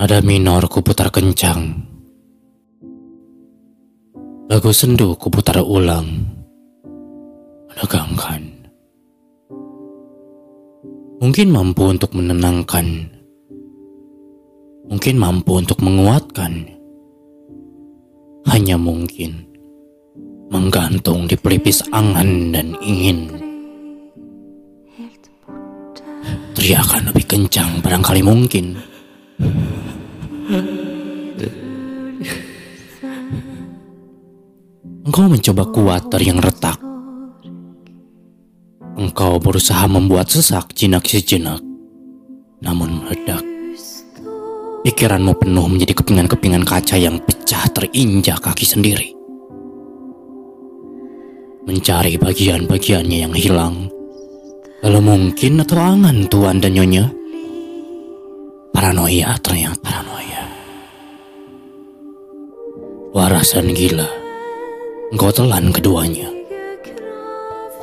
Nada minor kuputar kencang. Lagu sendu kuputar ulang. Menegangkan. Mungkin mampu untuk menenangkan. Mungkin mampu untuk menguatkan. Hanya mungkin menggantung di pelipis angan dan ingin. Teriakan lebih kencang barangkali mungkin. Engkau mencoba kuat dari yang retak. Engkau berusaha membuat sesak jinak sejenak, namun meledak. Pikiranmu penuh menjadi kepingan-kepingan kaca yang pecah terinjak kaki sendiri. Mencari bagian-bagiannya yang hilang. Lalu mungkin atau angan tuan dan nyonya. Paranoia ternyata paranoia. Waras dan gila. Engkau telan keduanya.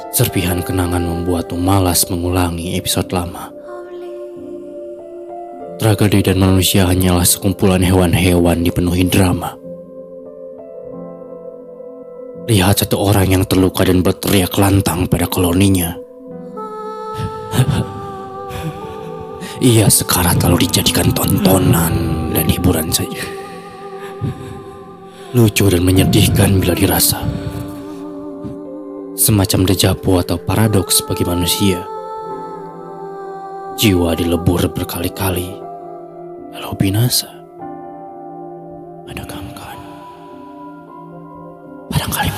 Serpihan kenangan membuatmu malas mengulangi episode lama. Tragedi dan manusia hanyalah sekumpulan hewan-hewan dipenuhi drama. Lihat satu orang yang terluka dan berteriak lantang pada koloninya. Ia sekarat lalu dijadikan tontonan dan hiburan saja. Lucu dan menyedihkan bila dirasa. Semacam dejapu atau paradoks bagi manusia. Jiwa dilebur berkali-kali, lalu binasa. Ada gangguan. Barangkali